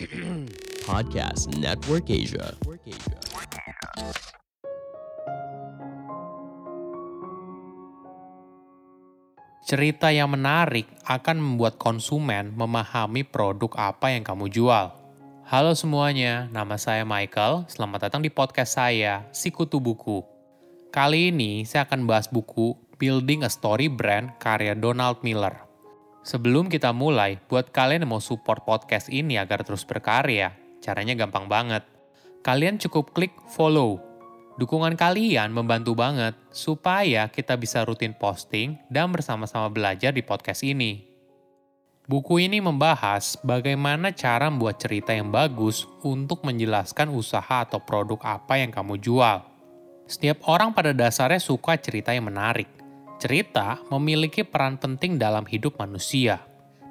Podcast Network Asia. Cerita yang menarik akan membuat konsumen memahami produk apa yang kamu jual. Halo semuanya, nama saya Michael. Selamat datang di podcast saya, Sikutu Buku. Kali ini saya akan bahas buku Building a Story Brand karya Donald Miller. Sebelum kita mulai, buat kalian yang mau support podcast ini agar terus berkarya, caranya gampang banget. Kalian cukup klik follow Dukungan kalian membantu banget supaya kita bisa rutin posting dan bersama-sama belajar di podcast ini. Buku ini membahas bagaimana cara membuat cerita yang bagus untuk menjelaskan usaha atau produk apa yang kamu jual. Setiap orang pada dasarnya suka cerita yang menarik. Cerita memiliki peran penting dalam hidup manusia.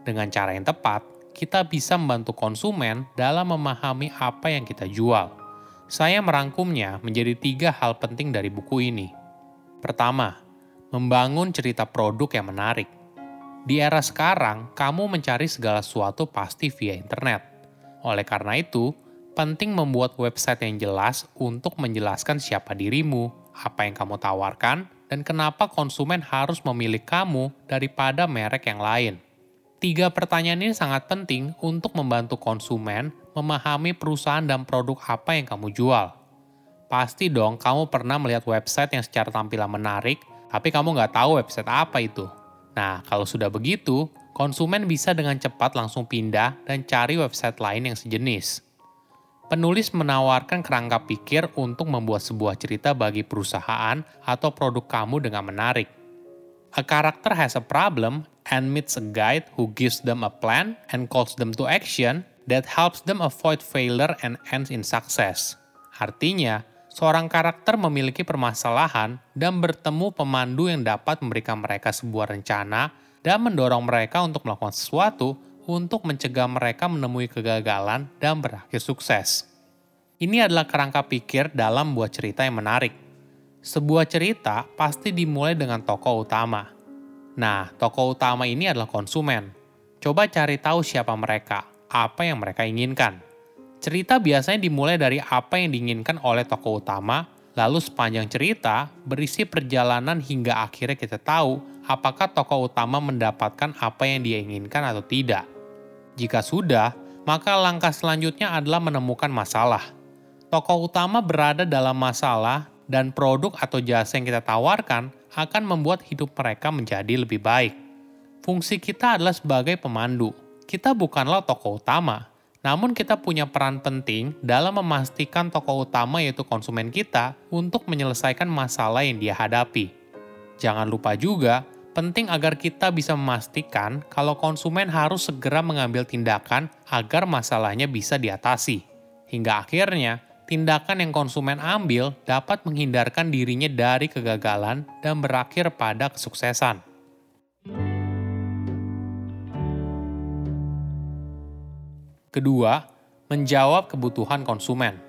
Dengan cara yang tepat, kita bisa membantu konsumen dalam memahami apa yang kita jual saya merangkumnya menjadi tiga hal penting dari buku ini. Pertama, membangun cerita produk yang menarik. Di era sekarang, kamu mencari segala sesuatu pasti via internet. Oleh karena itu, penting membuat website yang jelas untuk menjelaskan siapa dirimu, apa yang kamu tawarkan, dan kenapa konsumen harus memilih kamu daripada merek yang lain. Tiga pertanyaan ini sangat penting untuk membantu konsumen memahami perusahaan dan produk apa yang kamu jual. Pasti dong kamu pernah melihat website yang secara tampilan menarik, tapi kamu nggak tahu website apa itu. Nah, kalau sudah begitu, konsumen bisa dengan cepat langsung pindah dan cari website lain yang sejenis. Penulis menawarkan kerangka pikir untuk membuat sebuah cerita bagi perusahaan atau produk kamu dengan menarik. A character has a problem and meets a guide who gives them a plan and calls them to action that helps them avoid failure and ends in success. Artinya, seorang karakter memiliki permasalahan dan bertemu pemandu yang dapat memberikan mereka sebuah rencana dan mendorong mereka untuk melakukan sesuatu untuk mencegah mereka menemui kegagalan dan berakhir sukses. Ini adalah kerangka pikir dalam buat cerita yang menarik. Sebuah cerita pasti dimulai dengan tokoh utama, Nah, tokoh utama ini adalah konsumen. Coba cari tahu siapa mereka, apa yang mereka inginkan. Cerita biasanya dimulai dari apa yang diinginkan oleh tokoh utama, lalu sepanjang cerita berisi perjalanan hingga akhirnya kita tahu apakah tokoh utama mendapatkan apa yang dia inginkan atau tidak. Jika sudah, maka langkah selanjutnya adalah menemukan masalah. Tokoh utama berada dalam masalah dan produk atau jasa yang kita tawarkan akan membuat hidup mereka menjadi lebih baik. Fungsi kita adalah sebagai pemandu. Kita bukanlah tokoh utama, namun kita punya peran penting dalam memastikan tokoh utama yaitu konsumen kita untuk menyelesaikan masalah yang dia hadapi. Jangan lupa juga, penting agar kita bisa memastikan kalau konsumen harus segera mengambil tindakan agar masalahnya bisa diatasi. Hingga akhirnya, tindakan yang konsumen ambil dapat menghindarkan dirinya dari kegagalan dan berakhir pada kesuksesan. Kedua, menjawab kebutuhan konsumen.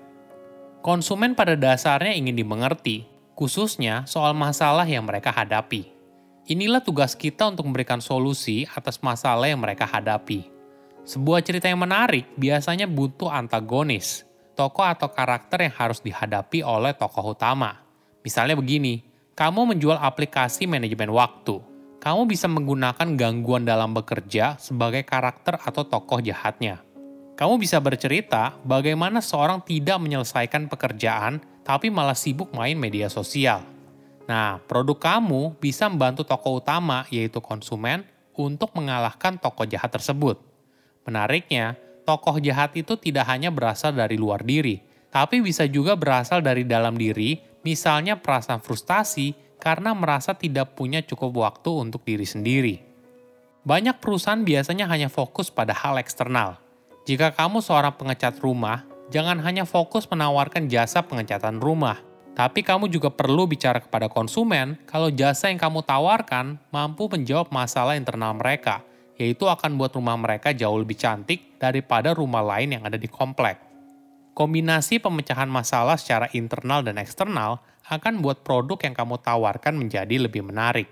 Konsumen pada dasarnya ingin dimengerti, khususnya soal masalah yang mereka hadapi. Inilah tugas kita untuk memberikan solusi atas masalah yang mereka hadapi. Sebuah cerita yang menarik biasanya butuh antagonis, tokoh atau karakter yang harus dihadapi oleh tokoh utama. Misalnya begini, kamu menjual aplikasi manajemen waktu. Kamu bisa menggunakan gangguan dalam bekerja sebagai karakter atau tokoh jahatnya. Kamu bisa bercerita bagaimana seorang tidak menyelesaikan pekerjaan tapi malah sibuk main media sosial. Nah, produk kamu bisa membantu tokoh utama yaitu konsumen untuk mengalahkan tokoh jahat tersebut. Menariknya, tokoh jahat itu tidak hanya berasal dari luar diri, tapi bisa juga berasal dari dalam diri, misalnya perasaan frustasi karena merasa tidak punya cukup waktu untuk diri sendiri. Banyak perusahaan biasanya hanya fokus pada hal eksternal. Jika kamu seorang pengecat rumah, jangan hanya fokus menawarkan jasa pengecatan rumah, tapi kamu juga perlu bicara kepada konsumen kalau jasa yang kamu tawarkan mampu menjawab masalah internal mereka – yaitu akan buat rumah mereka jauh lebih cantik daripada rumah lain yang ada di komplek. Kombinasi pemecahan masalah secara internal dan eksternal akan buat produk yang kamu tawarkan menjadi lebih menarik.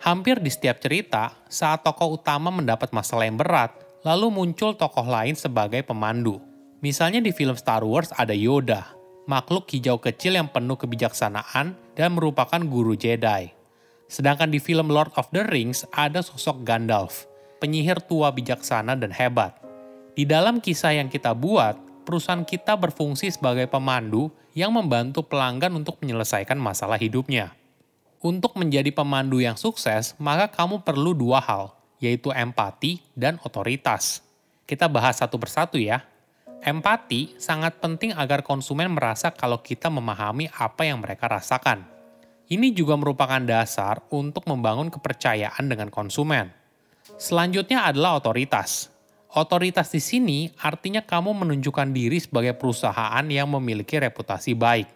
Hampir di setiap cerita, saat tokoh utama mendapat masalah yang berat, lalu muncul tokoh lain sebagai pemandu. Misalnya di film Star Wars ada Yoda, makhluk hijau kecil yang penuh kebijaksanaan dan merupakan guru Jedi. Sedangkan di film Lord of the Rings ada sosok Gandalf, penyihir tua bijaksana dan hebat. Di dalam kisah yang kita buat, perusahaan kita berfungsi sebagai pemandu yang membantu pelanggan untuk menyelesaikan masalah hidupnya. Untuk menjadi pemandu yang sukses, maka kamu perlu dua hal, yaitu empati dan otoritas. Kita bahas satu persatu ya. Empati sangat penting agar konsumen merasa kalau kita memahami apa yang mereka rasakan. Ini juga merupakan dasar untuk membangun kepercayaan dengan konsumen. Selanjutnya adalah otoritas. Otoritas di sini artinya kamu menunjukkan diri sebagai perusahaan yang memiliki reputasi baik.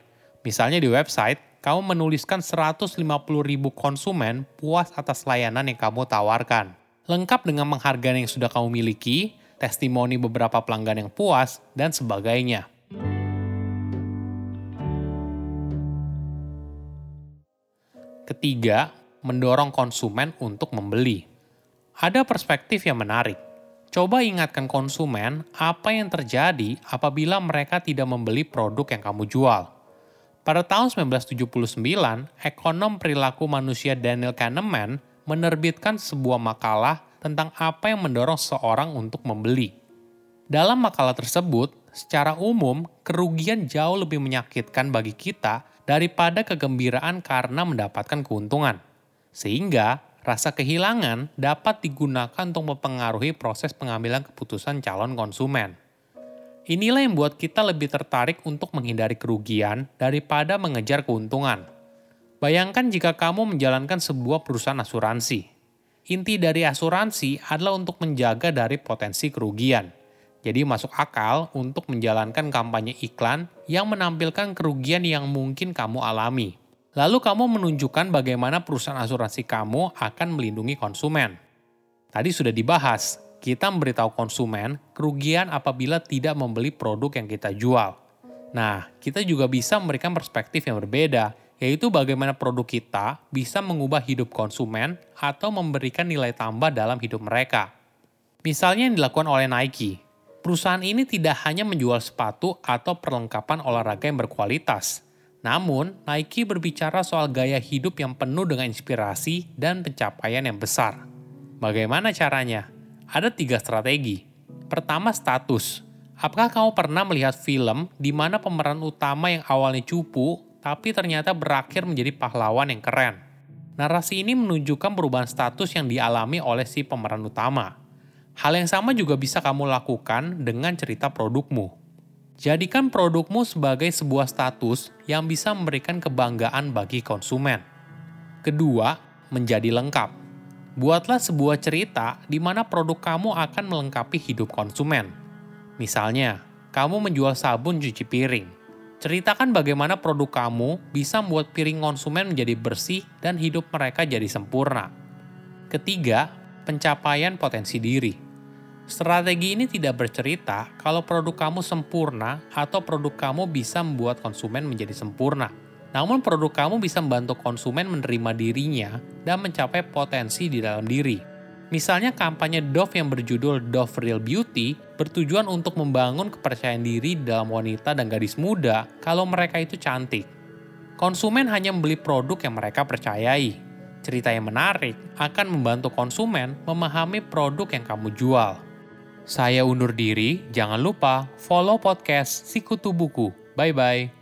Misalnya di website, kamu menuliskan 150 ribu konsumen puas atas layanan yang kamu tawarkan. Lengkap dengan penghargaan yang sudah kamu miliki, testimoni beberapa pelanggan yang puas, dan sebagainya. Ketiga, mendorong konsumen untuk membeli. Ada perspektif yang menarik. Coba ingatkan konsumen apa yang terjadi apabila mereka tidak membeli produk yang kamu jual. Pada tahun 1979, ekonom perilaku manusia Daniel Kahneman menerbitkan sebuah makalah tentang apa yang mendorong seorang untuk membeli. Dalam makalah tersebut, secara umum, kerugian jauh lebih menyakitkan bagi kita daripada kegembiraan karena mendapatkan keuntungan. Sehingga, rasa kehilangan dapat digunakan untuk mempengaruhi proses pengambilan keputusan calon konsumen. Inilah yang membuat kita lebih tertarik untuk menghindari kerugian daripada mengejar keuntungan. Bayangkan jika kamu menjalankan sebuah perusahaan asuransi. Inti dari asuransi adalah untuk menjaga dari potensi kerugian. Jadi masuk akal untuk menjalankan kampanye iklan yang menampilkan kerugian yang mungkin kamu alami. Lalu kamu menunjukkan bagaimana perusahaan asuransi kamu akan melindungi konsumen. Tadi sudah dibahas, kita memberitahu konsumen kerugian apabila tidak membeli produk yang kita jual. Nah, kita juga bisa memberikan perspektif yang berbeda, yaitu bagaimana produk kita bisa mengubah hidup konsumen atau memberikan nilai tambah dalam hidup mereka. Misalnya yang dilakukan oleh Nike. Perusahaan ini tidak hanya menjual sepatu atau perlengkapan olahraga yang berkualitas, namun Nike berbicara soal gaya hidup yang penuh dengan inspirasi dan pencapaian yang besar. Bagaimana caranya? Ada tiga strategi. Pertama, status. Apakah kamu pernah melihat film di mana pemeran utama yang awalnya cupu tapi ternyata berakhir menjadi pahlawan yang keren. Narasi ini menunjukkan perubahan status yang dialami oleh si pemeran utama. Hal yang sama juga bisa kamu lakukan dengan cerita produkmu. Jadikan produkmu sebagai sebuah status yang bisa memberikan kebanggaan bagi konsumen. Kedua, menjadi lengkap. Buatlah sebuah cerita di mana produk kamu akan melengkapi hidup konsumen. Misalnya, kamu menjual sabun cuci piring Ceritakan bagaimana produk kamu bisa membuat piring konsumen menjadi bersih dan hidup mereka jadi sempurna. Ketiga, pencapaian potensi diri. Strategi ini tidak bercerita kalau produk kamu sempurna atau produk kamu bisa membuat konsumen menjadi sempurna. Namun produk kamu bisa membantu konsumen menerima dirinya dan mencapai potensi di dalam diri. Misalnya kampanye Dove yang berjudul Dove Real Beauty bertujuan untuk membangun kepercayaan diri dalam wanita dan gadis muda kalau mereka itu cantik. Konsumen hanya membeli produk yang mereka percayai. Cerita yang menarik akan membantu konsumen memahami produk yang kamu jual. Saya undur diri, jangan lupa follow podcast Sikutu Buku. Bye-bye.